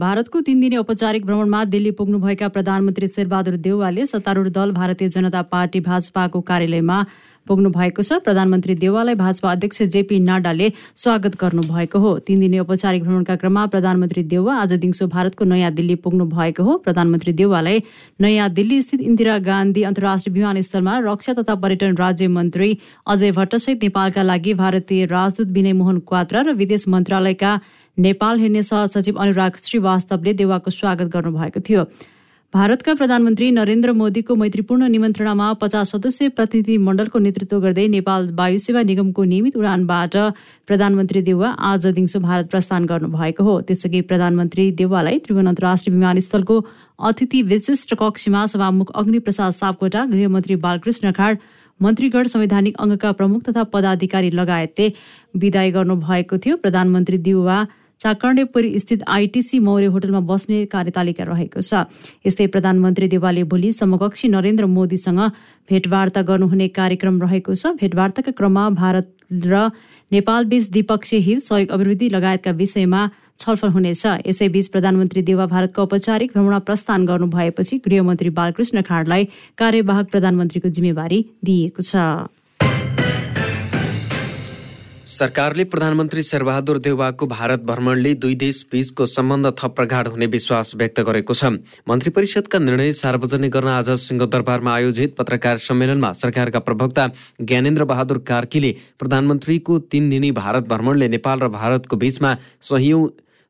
भारतको तीन दिने औपचारिक भ्रमणमा दिल्ली पुग्नुभएका प्रधानमन्त्री शेरबहादुर देउवाले सत्तारूढ दल भारतीय जनता पार्टी भाजपाको कार्यालयमा पुग्नु भएको छ। प्रधानमन्त्री देवाललाई भाजपा अध्यक्ष जेपी नाडाले स्वागत गर्नुभएको हो। तीन दिने औपचारिक भ्रमणका क्रममा प्रधानमन्त्री देउवा आज दिउँसो भारतको नयाँ दिल्ली पुग्नु भएको हो। प्रधानमन्त्री देउवालाई नयाँ दिल्ली स्थित इन्दिरा गान्धी अन्तर्राष्ट्रिय विमानस्थलमा रक्षा तथा पर्यटन राज्य मन्त्री अजय भट्टसहित नेपालका लागि भारतीय राजदूत विनय मोहन क्वात्रा र विदेश मन्त्रालयका नेपाल हेर्ने सहसचिव अनुराग श्रीवास्तवले देवाको स्वागत गर्नुभएको थियो। भारतका प्रधानमन्त्री नरेन्द्र मोदीको मैत्रीपूर्ण निमन्त्रणामा पचास प्रतिनिधि मण्डलको नेतृत्व गर्दै नेपाल वायुसेवा निगमको नियमित उडानबाट प्रधानमन्त्री देउवा आज दिउँसो भारत प्रस्थान गर्नुभएको हो। त्यसअघि प्रधानमन्त्री देउवालाई त्रिभुवन अन्तर्राष्ट्रिय विमानस्थलको अतिथि विशिष्ट कक्षमा सभामुख अग्निप्रसाद सापकोटा गृहमन्त्री बालकृष्ण खाड मन्त्रीगण संवैधानिक अङ्गका प्रमुख तथा पदाधिकारी लगायतले विदाय गर्नुभएको थियो। प्रधानमन्त्री देउवा चाकर्णेपुरी स्थित आइटिसी मौर्य होटलमा बस्ने कार्यतालिका रहेको छ। यस्तै प्रधानमन्त्री देवालले भोलि समकक्षी नरेन्द्र मोदीसँग भेटवार्ता गर्नुहुने कार्यक्रम रहेको छ। भेटवार्ताका क्रममा भारत र नेपालबीच द्विपक्षीय हित सहयोग अभिवृद्धि लगायतका विषयमा छलफल हुनेछ। यसैबीच प्रधानमन्त्री देवा भारतको औपचारिक भ्रमण प्रस्थान गर्नु भएपछि गृहमन्त्री बालकृष्ण खाडलाई कार्यवाहक प्रधानमन्त्रीको जिम्मेवारी दिइएको छ। सरकारले प्रधानमन्त्री शेरबहादुर देउवाको भारत भ्रमणले दुई देश बीचको सम्बन्ध थप प्रगाढ हुने विश्वास व्यक्त गरेको छ। मन्त्री परिषदका निर्णय सार्वजनिक गर्न आज सिंहदरबारमा आयोजित पत्रकार सम्मेलनमा सरकारका प्रवक्ता ज्ञानेन्द्र बहादुर कार्कीले प्रधानमन्त्रीको तीन दिनी भारत भ्रमणले नेपाल र भारतको बीचमा सयौं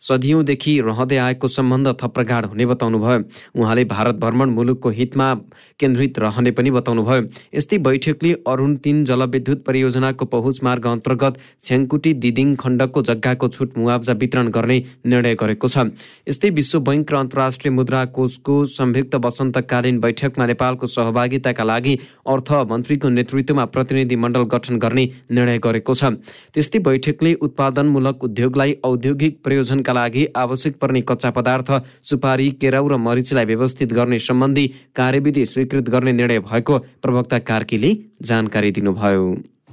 सदियौँदेखि रहँदै आएको सम्बन्ध थप प्रगाढ हुने बताउनुभयो। उहाँले भारत भ्रमण मुलुकको हितमा केन्द्रित रहने पनि बताउनुभयो। यस्तै बैठकले अरुण तिन जलविद्युत परियोजनाको पहुँच मार्ग अन्तर्गत छ्याङकुटी दिदिङ खण्डको जग्गाको छुट मुआवजा वितरण गर्ने निर्णय गरेको छ। यस्तै विश्व बैङ्क र अन्तर्राष्ट्रिय मुद्रा कोषको संयुक्त वसन्तकालीन बैठकमा नेपालको सहभागिताका लागि अर्थ मन्त्रीको नेतृत्वमा प्रतिनिधि मण्डल गठन गर्ने निर्णय गरेको छ। त्यस्तै बैठकले उत्पादनमूलक उद्योगलाई औद्योगिक प्रयोजन का लागि आवश्यक पर्ने कच्चा पदार्थ सुपारी केराउ र मरिचलाई व्यवस्थित गर्ने सम्बन्धी कार्यविधि स्वीकृत गर्ने निर्णय भएको प्रवक्ता कार्कीले जानकारी दिनुभयो।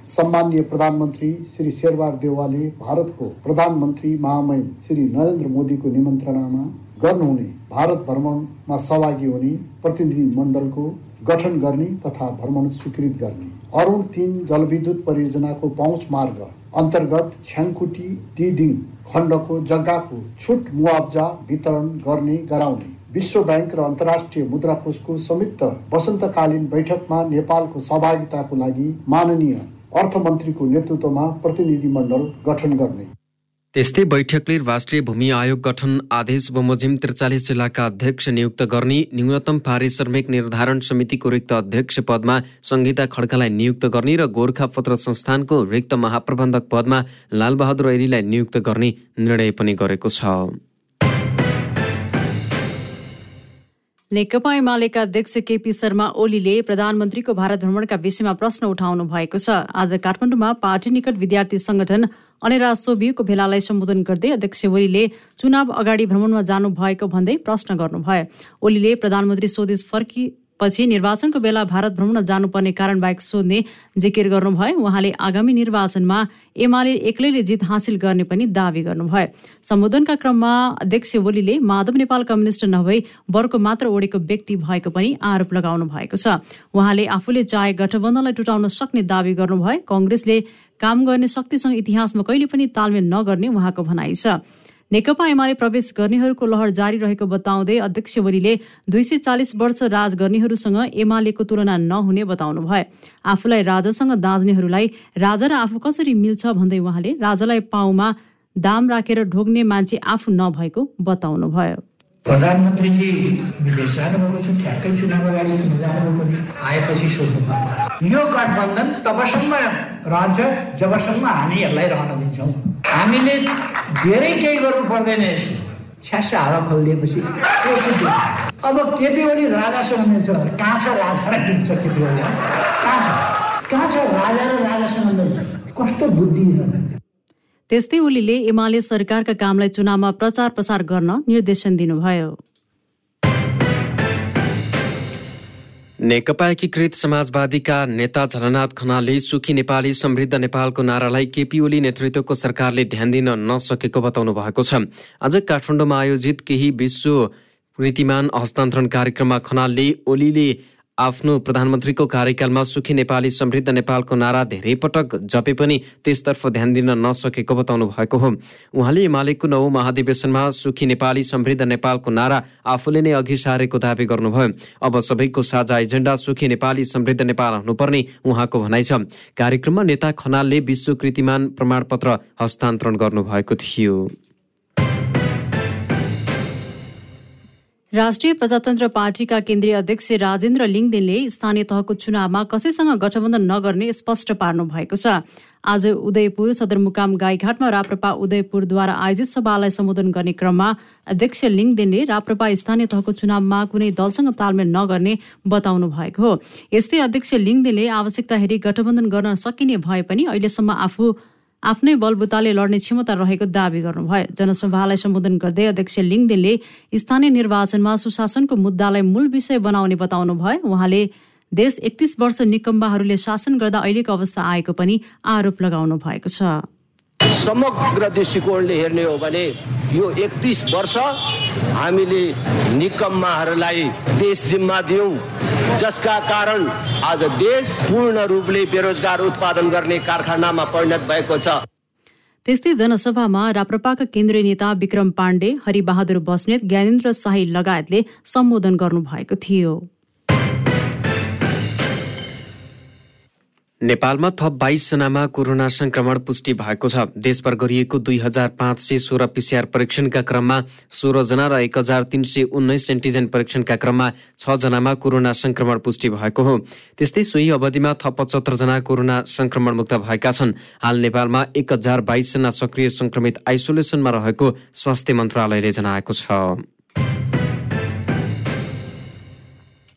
सम्मान्य प्रधानमन्त्री श्री शेरबार देवालले भारतको प्रधानमन्त्री महामहिम श्री नरेन्द्र मोदीको निमन्त्रणामा गर्नुहुने भारत भ्रमणमा सहभागी हुने प्रतिनिधि मण्डलको गठन गर्ने तथा भ्रमण स्वीकृत गर्ने। अरुण तिन जलविद्युत परियोजनाको पहुँच मार्ग अन्तर्गत छ्याङकुटी दिदिङ खण्डको जग्गाको छुट मुआवजा वितरण गर्ने गराउने। विश्व ब्याङ्क र अन्तर्राष्ट्रिय मुद्रा कोषको संयुक्त वसन्तकालीन बैठकमा नेपालको सहभागिताको लागि माननीय अर्थमन्त्रीको नेतृत्वमा प्रतिनिधि मण्डल गठन गर्ने। त्यस्तै बैठकले राष्ट्रिय भूमि आयोग गठन आदेश बमोजिम त्रिचालिस जिल्लाका अध्यक्ष नियुक्त गर्ने न्यूनतम पारिश्रमिक निर्धारण समितिको रिक्त अध्यक्ष पदमा संगीता खड्कालाई नियुक्त गर्ने र गोर्खा पत्र संस्थानको रिक्त महाप्रबन्धक पदमा लालबहादुर ऐरीलाई नियुक्त गर्ने निर्णय पनि गरेको छ। नेकपा एमालेका अध्यक्ष केपी शर्मा ओलीले प्रधानमन्त्रीको भारत भ्रमणका विषयमा प्रश्न उठाउनु भएको छ। आज काठमाडौँमा पार्टी निकट विद्यार्थी संगठन अनेरा सोभिएको भेलालाई सम्बोधन गर्दै अध्यक्ष ओलीले चुनाव अगाडि भ्रमणमा जानु भएको भन्दै प्रश्न गर्नुभयो। ओलीले प्रधानमन्त्री स्वदेश फर्की पछि निर्वाचनको बेला भारत भ्रमण जानुपर्ने कारण बाहेक सोध्ने जिकिर गर्नुभयो। उहाँले आगामी निर्वाचनमा एमाले एक्लैले जित हासिल गर्ने पनि दावी गर्नुभयो। सम्बोधनका क्रममा अध्यक्ष ओलीले माधव नेपाल कम्युनिस्ट नभई वर्गको मात्र ओडेको व्यक्ति भएको पनि आरोप लगाउनु भएको छ। उहाँले आफूले चाहे गठबन्धनलाई टुटाउन सक्ने दावी गर्नुभयो। कङ्ग्रेसले काम गर्ने शक्तिसँग इतिहासमा कहिले पनि तालमेल नगर्ने उहाँको भनाइ छ। नेकपा एमाले प्रवेश गर्नेहरूको लहर जारी रहेको बताउँदै अध्यक्ष ओलीले दुई सय चालिस वर्ष राज गर्नेहरूसँग एमालेको तुलना नहुने बताउनु भयो आफूलाई राजासँग दाँच्नेहरूलाई राजा र आफू कसरी मिल्छ भन्दै उहाँले राजालाई पाउमा दाम राखेर ढोग्ने मान्छे आफू नभएको बताउनु भयो प्रधानमन्त्रीजी विदेश जानुभएको छ ठ्याक्कै चुनाव अगाडि जानुभएको आएपछि सोध्नु यो गठबन्धन तबसम्म रहन्छ जबसम्म हामी यसलाई रहन दिन्छौँ। हामीले धेरै केही गर्नु पर्दैन यसको छ्यासा हावा खोलिदिएपछि अब केपी ओली राजासँग मिल्छ कहाँ छ राजा र मिल्छ केपी ओली कहाँ छ? कहाँ छ राजा र राजासँग मिल्छ कस्तो बुद्धि त्यस्तै ओलीले एमाले सरकारका कामलाई चुनावमा प्रचार प्रसार गर्न निर्देशन दिनुभयो। नेकपा एकीकृत समाजवादीका नेता झलनाथ खनालले सुखी नेपाली समृद्ध नेपालको नारालाई केपी ओली नेतृत्वको सरकारले ध्यान दिन नसकेको बताउनु भएको छ। आज काठमाडौँमा आयोजित केही विश्व रीतिमान हस्तान्तरण कार्यक्रममा खनालले ओलीले आफ्नो प्रधानमन्त्रीको कार्यकालमा सुखी नेपाली समृद्ध नेपालको नारा धेरै पटक जपे पनि त्यसतर्फ ध्यान दिन नसकेको बताउनु भएको हो। उहाँले एमालेको नौ महाधिवेशनमा सुखी नेपाली समृद्ध नेपालको नारा आफूले नै अघि सारेको दावी गर्नुभयो। अब सबैको साझा एजेन्डा सुखी नेपाली समृद्ध नेपाल हुनुपर्ने उहाँको भनाइ छ। कार्यक्रममा नेता खनालले विश्व कृतिमान प्रमाणपत्र हस्तान्तरण गर्नुभएको थियो। राष्ट्रिय प्रजातन्त्र पार्टीका केन्द्रीय अध्यक्ष राजेन्द्र लिङदेनले स्थानीय तहको चुनावमा कसैसँग गठबन्धन नगर्ने स्पष्ट पार्नु भएको छ। आज उदयपुर सदरमुकाम गाईघाटमा राप्रपा उदयपुरद्वारा आयोजित सभालाई सम्बोधन गर्ने क्रममा अध्यक्ष लिङदेनले राप्रपा स्थानीय तहको चुनावमा कुनै दलसँग तालमेल नगर्ने बताउनु भएको हो। यस्तै अध्यक्ष लिङदेनले आवश्यकता हेरी गठबन्धन गर्न सकिने भए पनि अहिलेसम्म आफू आफ्नै बलबुताले लड्ने क्षमता रहेको दावी गर्नुभयो। जनसभालाई सम्बोधन गर्दै अध्यक्ष लिङदेनले स्थानीय निर्वाचनमा सुशासनको मुद्दालाई मूल विषय बनाउने बताउनु भयो उहाँले देश एकतिस वर्ष निकम्बाहरूले शासन गर्दा अहिलेको अवस्था आएको पनि आरोप लगाउनु भएको छ। समग्र दृष्टिकोणले हेर्ने हो भने यो एकतिस वर्ष हामीले निकम्माहरूलाई देश जिम्मा दियौँ। जसका कारण आज देश पूर्ण रूपले बेरोजगार उत्पादन गर्ने कारखानामा परिणत भएको छ। त्यस्तै जनसभामा राप्रपाका केन्द्रीय नेता विक्रम पाण्डे हरिबहादुर बस्नेत ज्ञानेन्द्र शाही लगायतले सम्बोधन गर्नुभएको थियो। नेपालमा थप बाइसजनामा कोरोना संक्रमण पुष्टि भएको छ। देशभर गरिएको दुई हजार पाँच सय सोह्र पिसिआर परीक्षणका क्रममा सोह्रजना र एक हजार तिन सय उन्नाइस एन्टिजेन परीक्षणका क्रममा छजनामा कोरोना संक्रमण पुष्टि भएको हो। त्यस्तै सोही अवधिमा थप पचहत्तरजना कोरोना संक्रमण मुक्त भएका छन्। हाल नेपालमा एक हजार बाइसजना सक्रिय संक्रमित आइसोलेसनमा रहेको स्वास्थ्य मन्त्रालयले जनाएको छ।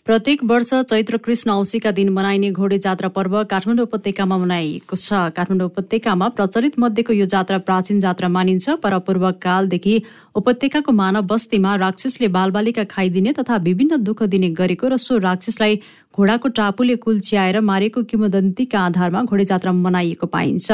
प्रत्येक वर्ष चैत्र कृष्ण औसीका दिन मनाइने घोडे जात्रा पर्व काठमाडौँ उपत्यकामा मनाइएको छ। काठमाडौँ उपत्यकामा प्रचलित मध्येको यो जात्रा प्राचीन जात्रा मानिन्छ पर पूर्वकालदेखि उपत्यकाको मानव बस्तीमा राक्षसले बालबालिका खाइदिने तथा विभिन्न दुःख दिने गरेको र सो राक्षसलाई घोडाको टापुले कुल्च्याएर मारेको किंवदन्तीका आधारमा घोडे जात्रा मनाइएको पाइन्छ।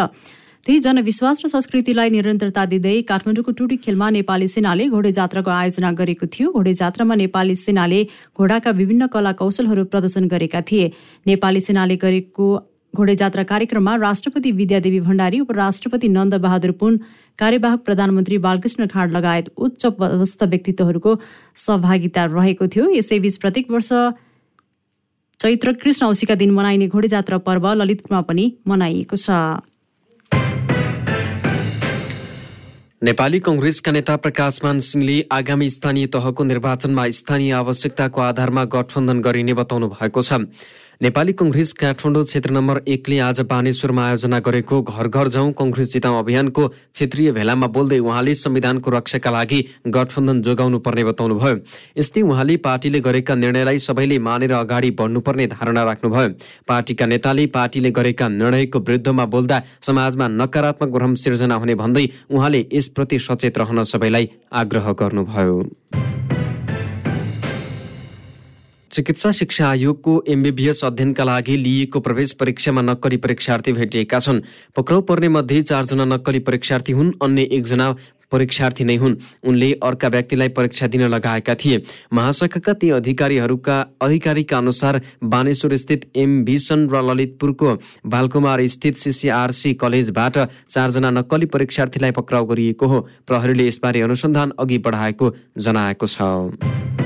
त्यही जनविश्वास र संस्कृतिलाई निरन्तरता दिँदै काठमाडौँको टुडी खेलमा नेपाली सेनाले घोडे जात्राको आयोजना गरेको थियो। घोडे जात्रामा नेपाली सेनाले घोडाका विभिन्न कला कौशलहरू प्रदर्शन गरेका थिए। नेपाली सेनाले गरेको घोडे जात्रा कार्यक्रममा राष्ट्रपति विद्यादेवी भण्डारी उपराष्ट्रपति नन्द बहादुर पुन कार्यवाहक प्रधानमन्त्री बालकृष्ण खाँड लगायत उच्च पदस्थ व्यक्तित्वहरूको सहभागिता रहेको थियो। यसैबीच प्रत्येक वर्ष चैत्र कृष्ण औसीका दिन मनाइने घोडे जात्रा पर्व ललितपुरमा पनि मनाइएको छ। नेपाली कङ्ग्रेसका नेता प्रकाशमान सिंहले आगामी स्थानीय तहको निर्वाचनमा स्थानीय आवश्यकताको आधारमा गठबन्धन गरिने बताउनु भएको छ। नेपाली कङ्ग्रेस काठमाडौँ क्षेत्र नम्बर एकले आज बानेश्वरमा आयोजना गरेको घर घर जाउँ कङ्ग्रेस जिताउँ अभियानको क्षेत्रीय भेलामा बोल्दै उहाँले संविधानको रक्षाका लागि गठबन्धन जोगाउनु पर्ने बताउनुभयो। यस्तै उहाँले पार्टीले गरेका निर्णयलाई सबैले मानेर अगाडि बढ्नुपर्ने धारणा राख्नुभयो। पार्टीका नेताले पार्टीले गरेका निर्णयको विरुद्धमा बोल्दा समाजमा नकारात्मक भ्रम सिर्जना हुने भन्दै उहाँले यसप्रति सचेत रहन सबैलाई आग्रह गर्नुभयो। चिकित्सा शिक्षा आयोगको एमबिबिएस अध्ययनका लागि लिएको प्रवेश परीक्षामा नक्कली परीक्षार्थी भेटिएका छन्। पक्राउ पर्ने मध्ये चारजना नक्कली परीक्षार्थी हुन् अन्य एकजना परीक्षार्थी नै हुन्। उनले अर्का व्यक्तिलाई परीक्षा दिन लगाएका थिए। महाशाखाका ती अधिकारीहरूका अधिकारीका अनुसार बानेश्वर स्थित एम भिसन र ललितपुरको बालकुमार स्थित सिसिआरसी कलेजबाट चारजना नक्कली परीक्षार्थीलाई पक्राउ गरिएको हो। प्रहरीले यसबारे अनुसन्धान अघि बढाएको जनाएको छ।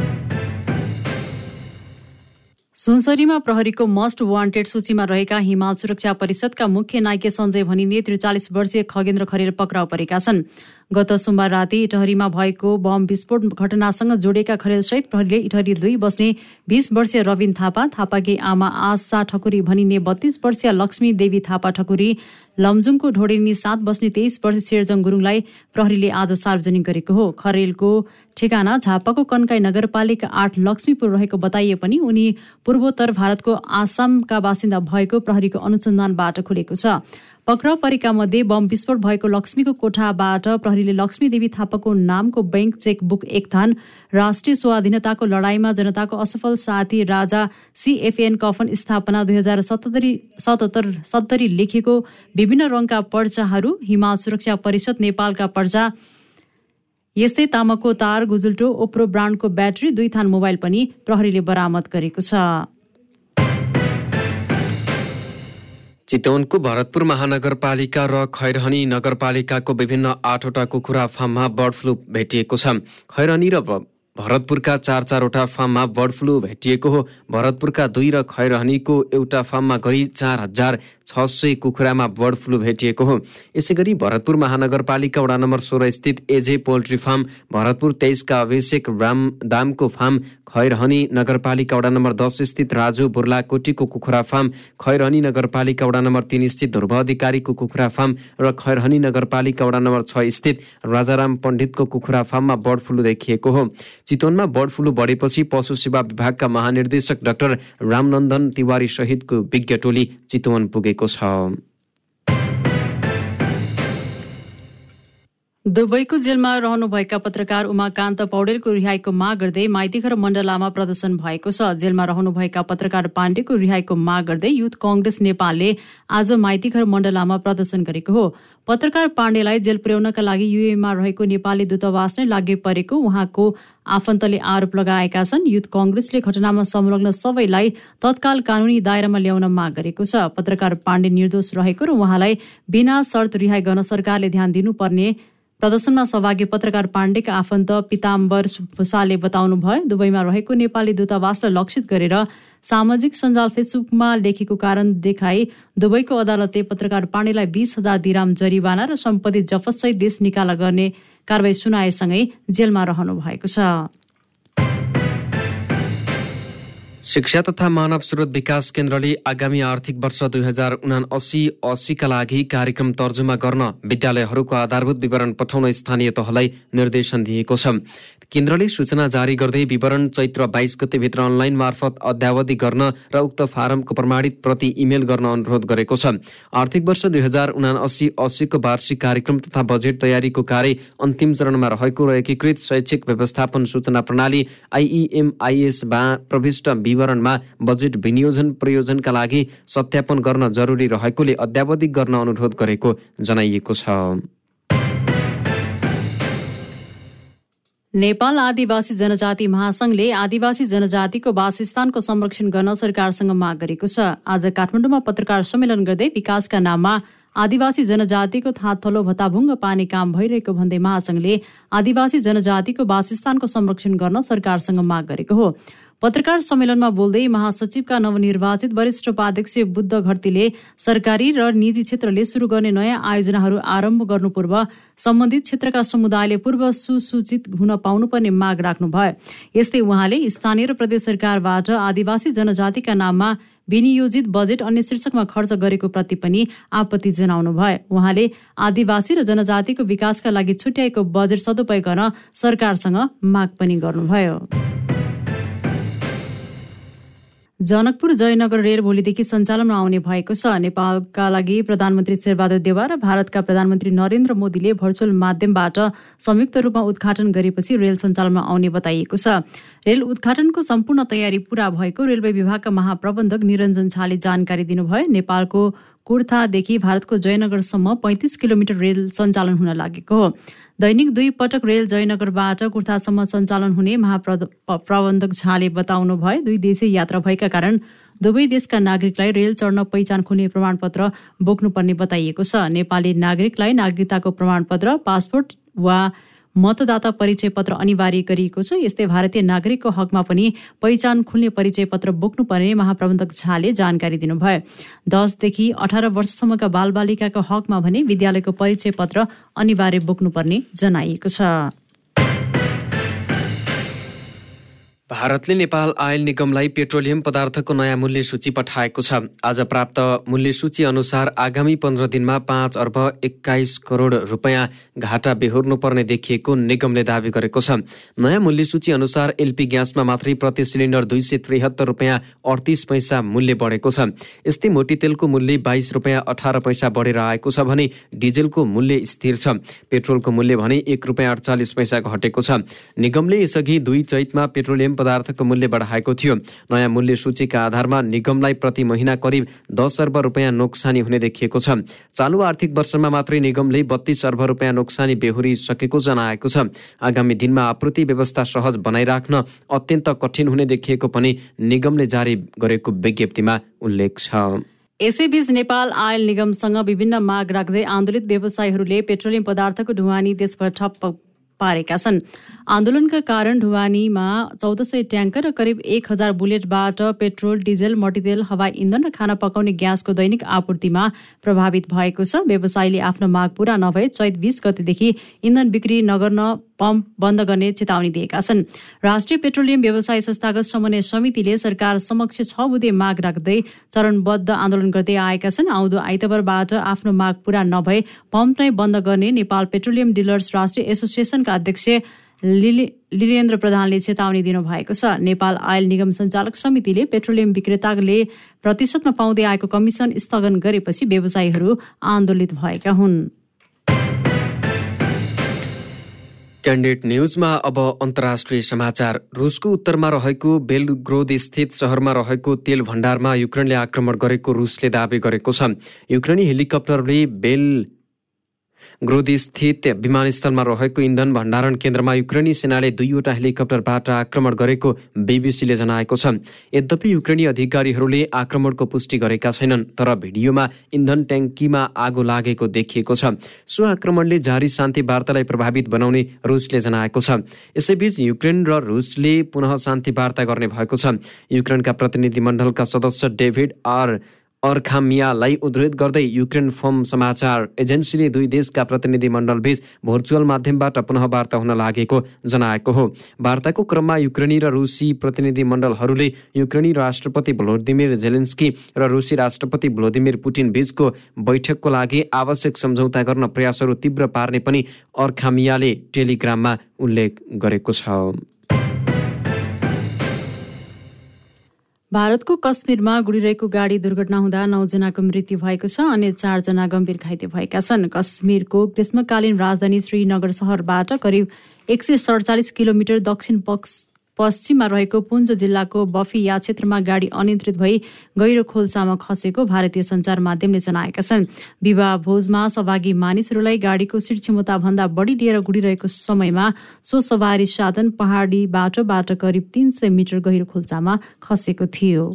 सुनसरीमा प्रहरीको मस्ट वान्टेड सूचीमा रहेका हिमाल सुरक्षा परिषदका मुख्य नायके सञ्जय भनिने त्रिचालिस वर्षीय खगेन्द्र खरेल पक्राउ परेका छन्। गत सोमबार राति इटहरीमा भएको बम विस्फोट घटनासँग जोडेका खरेलसहित प्रहरीले इटहरी दुई बस्ने बीस वर्षीय रविन थापा थापाकी आमा आशा ठकुरी भनिने बत्तीस वर्षीय लक्ष्मी देवी थापा ठकुरी लमजुङको ढोडेनी सात बस्ने तेइस वर्ष शेरजङ गुरुङलाई प्रहरीले आज सार्वजनिक गरेको हो। खरेलको ठेगाना झापाको कन्काई नगरपालिका आठ लक्ष्मीपुर रहेको बताइए पनि उनी पूर्वोत्तर भारतको आसामका बासिन्दा भएको प्रहरीको अनुसन्धानबाट खुलेको छ। पक्राउ परेका मध्ये बम विस्फोट भएको लक्ष्मीको कोठाबाट प्रहरीले लक्ष्मी देवी थापाको नामको बैंक चेकबुक एक थान राष्ट्रिय स्वाधीनताको लडाईँमा जनताको असफल साथी राजा सिएफएन कफन स्थापना दुई हजार सतहत्तरी सतहत्तर सत्तरी लेखेको विभिन्न रङका पर्चाहरू हिमाल सुरक्षा परिषद नेपालका पर्चा। यस्तै तामाको तार गुजुल्टो ओप्रो ब्रान्डको ब्याट्री दुई थान मोबाइल पनि प्रहरीले बरामद गरेको छ। चितवनको भरतपुर महानगरपालिका र खैरहनी नगरपालिकाको विभिन्न आठवटा कुखुरा फार्ममा बर्ड फ्लू भेटिएको छ। खैरहनी र भरतपुरका चार चारवटा फार्ममा बर्ड फ्लू भेटिएको हो। भरतपुरका दुई र खैरहनीको एउटा फार्ममा गरी चार हजार छ सय कुखुरामा बर्ड फ्लू भेटिएको हो। यसै गरी भरतपुर महानगरपालिका वडा नम्बर सोह्र स्थित एजे पोल्ट्री फार्म भरतपुर तेइसका अभिषेक राम दामको फार्म खैरहनी नगरपालिका वडा नम्बर दस स्थित राजु बुर्लाकोटीको कुखुरा फार्म खैरहनी नगरपालिका वडा नम्बर तिन स्थित ध्रुव अधिकारीको कुखुरा फार्म र खैरहनी नगरपालिका वडा नम्बर छ स्थित राजाराम पण्डितको कुखुरा फार्ममा बर्ड फ्लू देखिएको हो। चितवनमा बर्ड फ्लू बढेपछि पशु सेवा विभागका महानिर्देशक डाक्टर रामनन्दन तिवारी सहितको विज्ञ टोली चितवन पुगे गरेको छ दुबईको जेलमा रहनुभएका पत्रकार उमाकान्त पौडेलको रिहाईको माग गर्दै माइतीघर मण्डलामा प्रदर्शन भएको छ। जेलमा रहनुभएका पत्रकार पाण्डेको रिहाईको माग गर्दै युथ कङ्ग्रेस नेपालले आज माइतीघर मण्डलामा प्रदर्शन गरेको हो। पत्रकार पाण्डेलाई जेल पुर्याउनका लागि युएमा रहेको नेपाली दूतावास नै लागि परेको उहाँको आफन्तले आरोप लगाएका छन्। युथ कङ्ग्रेसले घटनामा संलग्न सबैलाई तत्काल कानुनी दायरामा ल्याउन माग गरेको छ। पत्रकार पाण्डे निर्दोष रहेको र उहाँलाई बिना शर्त रिहाई गर्न सरकारले ध्यान दिनुपर्ने प्रदर्शनमा सहभागी पत्रकार पाण्डेका आफन्त पिताम्बर भूषालले बताउनु भयो दुबईमा रहेको नेपाली दूतावासलाई लक्षित गरेर सामाजिक सञ्जाल फेसबुकमा लेखेको कारण देखाई दुबईको अदालतले पत्रकार पाण्डेलाई बिस हजार दिराम जरिवाना र सम्पत्ति जफतसहित देश निकाला गर्ने कारवाही सुनाएसँगै जेलमा रहनु भएको छ। शिक्षा तथा मानव स्रोत विकास केन्द्रले आगामी आर्थिक वर्ष दुई हजार उना अस्सी अस्सीका लागि कार्यक्रम तर्जुमा गर्न विद्यालयहरूको आधारभूत विवरण पठाउन स्थानीय तहलाई निर्देशन दिएको छ। केन्द्रले सूचना जारी गर्दै विवरण चैत्र बाइस गतेभित्र अनलाइन मार्फत अध्यावधि गर्न र उक्त फारमको प्रमाणित प्रति इमेल गर्न अनुरोध गरेको छ। आर्थिक वर्ष दुई हजार उना अस्सी अस्सीको वार्षिक कार्यक्रम तथा बजेट तयारीको कार्य अन्तिम चरणमा रहेको र एकीकृत शैक्षिक व्यवस्थापन सूचना प्रणाली आइइएमआइएस प्रविष्ट विवरणमा बजेट विनियोजन प्रयोजनका लागि सत्यापन गर्न जरुरी रहेकोले अध्यावधिक गर्न अनुरोध गरेको जनाइएको छ। नेपाल आदिवासी जनजाति महासंघले आदिवासी जनजातिको वासस्थानको संरक्षण गर्न सरकारसँग माग गरेको छ। आज काठमाडौँमा पत्रकार सम्मेलन गर्दै विकासका नाममा आदिवासी जनजातिको थाँथलो भत्ताभुङ्ग पानी काम भइरहेको भन्दै महासंघले आदिवासी जनजातिको वासस्थानको संरक्षण गर्न सरकारसँग माग गरेको हो। पत्रकार सम्मेलनमा बोल्दै महासचिवका नवनिर्वाचित वरिष्ठ उपाध्यक्ष बुद्ध घरतीले सरकारी र निजी क्षेत्रले सुरु गर्ने नयाँ आयोजनाहरू आरम्भ गर्नु पूर्व सम्बन्धित क्षेत्रका समुदायले पूर्व सुसूचित हुन पाउनुपर्ने माग राख्नुभयो। यस्तै उहाँले स्थानीय र प्रदेश सरकारबाट आदिवासी जनजातिका नाममा विनियोजित बजेट अन्य शीर्षकमा खर्च गरेको प्रति पनि आपत्ति जनाउनु भयो उहाँले आदिवासी र जनजातिको विकासका लागि छुट्याएको बजेट सदुपयोग गर्न सरकारसँग माग पनि गर्नुभयो। जनकपुर जयनगर रेल भोलिदेखि सञ्चालनमा आउने भएको छ। नेपालका लागि प्रधानमन्त्री शेरबहादुर देवा र भारतका प्रधानमन्त्री नरेन्द्र मोदीले भर्चुअल माध्यमबाट संयुक्त रूपमा उद्घाटन गरेपछि रेल सञ्चालनमा आउने बताइएको छ। रेल उद्घाटनको सम्पूर्ण तयारी पूरा भएको रेलवे विभागका महाप्रबन्धक निरञ्जन झाले जानकारी दिनुभयो। नेपालको कुर्थादेखि भारतको जयनगरसम्म पैँतिस किलोमिटर रेल सञ्चालन हुन लागेको हो। दैनिक दुई पटक रेल जयनगरबाट कुर्थासम्म सञ्चालन हुने महाप्रबन्धक झाले बताउनु भयो दुई देशीय यात्रा भएका कारण दुवै देशका नागरिकलाई रेल चढ्न पहिचान खुल्ने प्रमाणपत्र बोक्नुपर्ने बताइएको छ। नेपाली नागरिकलाई नागरिकताको प्रमाणपत्र पासपोर्ट वा मतदाता परिचय पत्र अनिवार्य गरिएको छ। यस्तै भारतीय नागरिकको हकमा पनि पहिचान खुल्ने परिचय पत्र बोक्नुपर्ने महाप्रबन्धक झाले जानकारी दिनुभयो। दसदेखि अठार वर्षसम्मका बालबालिकाको हकमा भने विद्यालयको परिचय पत्र अनिवार्य बोक्नुपर्ने जनाइएको छ। भारतले नेपाल आयल निगमलाई पेट्रोलियम पदार्थको नयाँ मूल्य सूची पठाएको छ। आज प्राप्त मूल्य सूची अनुसार आगामी पन्ध्र दिनमा पाँच अर्ब एक्काइस करोड रुपियाँ घाटा बेहोर्नु पर्ने देखिएको निगमले दावी गरेको छ। नयाँ मूल्य सूची अनुसार एलपी ग्यासमा मात्रै प्रति सिलिन्डर दुई सय त्रिहत्तर रुपियाँ अडतिस पैसा मूल्य बढेको छ। यस्तै मोटी तेलको मूल्य बाइस रुपियाँ अठार पैसा बढेर आएको छ भने डिजेलको मूल्य स्थिर छ। पेट्रोलको मूल्य भने एक रुपियाँ अडचालिस पैसा घटेको छ। निगमले यसअघि दुई चैतमा पेट्रोलियम पदार्थको मूल्य बढाएको थियो। नयाँ मूल्य सूचीका आधारमा निगमलाई प्रति महिना करिब दस अर्ब रुपियाँ नोक्सानी हुने देखिएको छ। चालु आर्थिक वर्षमा मात्रै निगमले बत्तीस अर्ब रुपियाँ नोक्सानी बेहोरिसकेको जनाएको छ। आगामी दिनमा आपूर्ति व्यवस्था सहज बनाइराख्न अत्यन्त कठिन हुने देखिएको पनि निगमले जारी गरेको विज्ञप्तिमा उल्लेख छ। यसैबीच नेपाल आयल निगमसँग विभिन्न माग राख्दै आन्दोलित व्यवसायीहरूले पेट्रोलियम पदार्थको ढुवानी देशभर ठप्प पारेका छन्। आन्दोलनका कारण ढुवानीमा चौध सय ट्याङ्कर र करिब एक हजार बुलेटबाट पेट्रोल डिजेल मटितेल हवाई इन्धन र खाना पकाउने ग्यासको दैनिक आपूर्तिमा प्रभावित भएको छ। व्यवसायीले आफ्नो माग पूरा नभए चैत बिस गतेदेखि इन्धन बिक्री नगर्न पम्प बन्द गर्ने चेतावनी दिएका छन्। राष्ट्रिय पेट्रोलियम व्यवसाय संस्थागत समन्वय समितिले सरकार समक्ष छ बुधे माग राख्दै चरणबद्ध आन्दोलन गर्दै आएका छन्। आउँदो आइतबारबाट आफ्नो माग पूरा नभए पम्प नै बन्द गर्ने नेपाल पेट्रोलियम डिलर्स राष्ट्रिय एसोसिएसनका अध्यक्ष लिलेन्द्र प्रधानले चेतावनी दिनुभएको छ। नेपाल आयल निगम सञ्चालक समितिले पेट्रोलियम विक्रेताले प्रतिशतमा पाउँदै आएको कमिसन स्थगन गरेपछि व्यवसायीहरू आन्दोलित भएका हुन्। क्यान्डेट न्युजमा अब अन्तर्राष्ट्रिय समाचार। रुसको उत्तरमा रहेको बेलग्रोद स्थित सहरमा रहेको तेल भण्डारमा युक्रेनले आक्रमण गरेको रुसले दावी गरेको छ। युक्रेनी हेलिकप्टरले बेल स्थित विमानस्थलमा रहेको इन्धन भण्डारण केन्द्रमा युक्रेनी सेनाले दुईवटा हेलिकप्टरबाट आक्रमण गरेको बिबिसीले जनाएको छ। यद्यपि युक्रेनी अधिकारीहरूले आक्रमणको पुष्टि गरेका छैनन् तर भिडियोमा इन्धन ट्याङ्कीमा आगो लागेको देखिएको छ। सो आक्रमणले जारी शान्ति वार्तालाई प्रभावित बनाउने रुसले जनाएको छ। यसैबीच युक्रेन र रुसले पुनः शान्ति वार्ता गर्ने भएको छ। युक्रेनका प्रतिनिधिमण्डलका सदस्य डेभिड आर अर्खामियालाई उद्धृत गर्दै युक्रेन फोम समाचार एजेन्सीले दुई देशका प्रतिनिधि मण्डलबीच भर्चुअल माध्यमबाट पुनः वार्ता हुन लागेको जनाएको हो। वार्ताको क्रममा युक्रेनी र रुसी प्रतिनिधि मण्डलहरूले युक्रेनी राष्ट्रपति भ्लोदिमिर जेलेन्स्की र रुसी राष्ट्रपति भ्लोदिमिर पुटिन बीचको बैठकको लागि आवश्यक सम्झौता गर्न प्रयासहरू तीव्र पार्ने पनि अर्खामियाले टेलिग्राममा उल्लेख गरेको छ। भारतको कश्मीरमा गुडिरहेको गाडी दुर्घटना हुँदा नौजनाको मृत्यु भएको छ अनि चारजना गम्भीर घाइते भएका छन्। कश्मीरको ग्रीष्मकालीन राजधानी श्रीनगर सहरबाट करिब एक सय सडचालिस किलोमिटर दक्षिण पक्ष पश्चिममा रहेको पुञ्ज जिल्लाको बफिया क्षेत्रमा गाडी अनियन्त्रित भई गहिरो खोल्सामा खसेको भारतीय सञ्चार माध्यमले जनाएका छन्। विवाह भोजमा सहभागी मानिसहरूलाई गाडीको सिट क्षमताभन्दा बढी लिएर गुडिरहेको समयमा सो सवारी साधन पहाडी बाटोबाट करिब तीन सय मिटर गहिरो खोल्सामा खसेको थियो।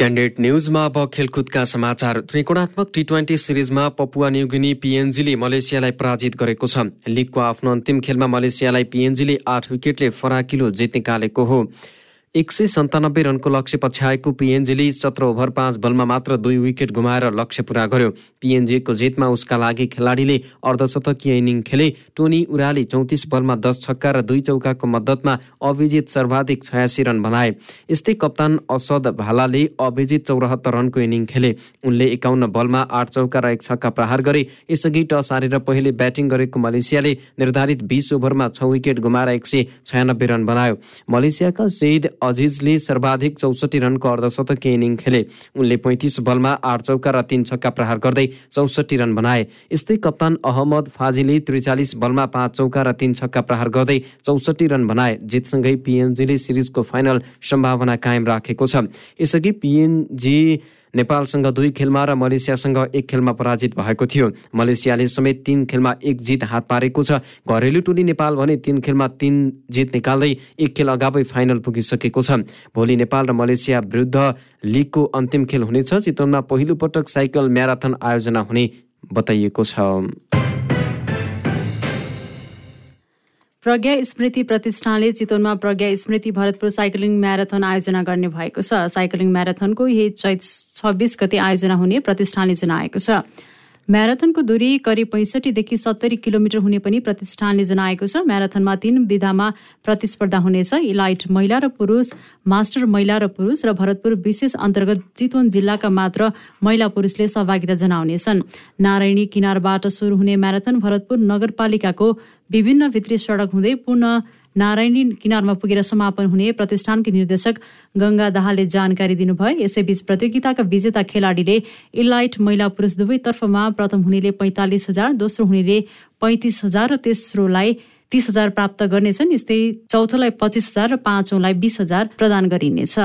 क्यान्डेट न्युजमा अब खेलकुदका समाचार। त्रिकोणात्मक टी ट्वेन्टी सिरिजमा पपुवा न्युगिनी पिएनजीले मलेसियालाई पराजित गरेको छ। लिगको आफ्नो अन्तिम खेलमा मलेसियालाई पिएनजीले आठ विकेटले फराकिलो जित निकालेको हो। एक सय सन्तानब्बे रनको लक्ष्य पछ्याएको पिएनजीले सत्र ओभर पाँच बलमा मात्र दुई विकेट गुमाएर लक्ष्य पुरा गर्यो। पिएनजीको जितमा उसका लागि खेलाडीले अर्धशतकीय इनिङ खेले। टोनी उराले चौतिस बलमा दस छक्का र दुई चौकाको मद्दतमा अभिजित सर्वाधिक छयासी रन बनाए। यस्तै कप्तान असद भालाले अभिजित चौरात्तर रनको इनिङ खेले। उनले एकाउन्न बलमा आठ चौका र एक छक्का प्रहार गरे। यसअघि टस हारेर पहिले ब्याटिङ गरेको मलेसियाले निर्धारित बिस ओभरमा छ विकेट गुमाएर एक सय छयानब्बे रन बनायो। मलेसियाका सेद अजिजले सर्वाधिक चौसठी रनको अर्धशतकीय इनिङ खेले। उनले पैँतिस बलमा आठ चौका र तीन छक्का प्रहार गर्दै चौसठी रन बनाए। यस्तै कप्तान अहमद फाजिले त्रिचालिस बलमा पाँच चौका र तीन छक्का प्रहार गर्दै चौसठी रन बनाए। जितसँगै पिएनजीले सिरिजको फाइनल सम्भावना कायम राखेको छ। यसअघि पिएनजी नेपालसँग दुई खेलमा र मलेसियासँग एक खेलमा पराजित भएको थियो। मलेसियाले समेत तीन खेलमा एक जित हात पारेको छ। घरेलु टोली नेपाल भने तीन खेलमा तीन जित निकाल्दै एक खेल अगावै फाइनल पुगिसकेको छ। भोलि नेपाल र मलेसिया विरुद्ध लिगको अन्तिम खेल हुनेछ। चितवनमा पहिलो पटक साइकल म्याराथन आयोजना हुने बताइएको छ। प्रज्ञा स्मृति प्रतिष्ठानले चितवनमा प्रज्ञा स्मृति भरतपुर साइक्लिङ म्याराथन आयोजना गर्ने भएको छ। साइक्लिङ म्याराथनको यही चैत छब्बिस गति आयोजना हुने प्रतिष्ठानले जनाएको छ। म्याराथनको दूरी करिब पैँसठीदेखि सत्तरी किलोमिटर हुने पनि प्रतिष्ठानले जनाएको छ। म्याराथनमा तीन विधामा प्रतिस्पर्धा हुनेछ। इलाइट महिला र पुरुष मास्टर महिला र पुरुष र भरतपुर विशेष अन्तर्गत चितवन जिल्लाका मात्र महिला पुरुषले सहभागिता जनाउनेछन्। नारायणी किनारबाट सुरु हुने म्याराथन भरतपुर नगरपालिकाको विभिन्न भित्री सडक हुँदै पूर्ण नारायणी किनारमा पुगेर समापन हुने प्रतिष्ठानकी निर्देशक गङ्गा दाहालले जानकारी दिनुभयो यसैबीच प्रतियोगिताका विजेता खेलाडीले इलाइट महिला पुरुष दुवैतर्फमा प्रथम हुनेले पैँतालिस हजार दोस्रो हुनेले पैँतिस हजार र तेस्रोलाई तीस हजार प्राप्त गर्नेछन्। यस्तै चौथोलाई पच्चिस हजार र पाँचौँलाई बिस हजार प्रदान गरिनेछ।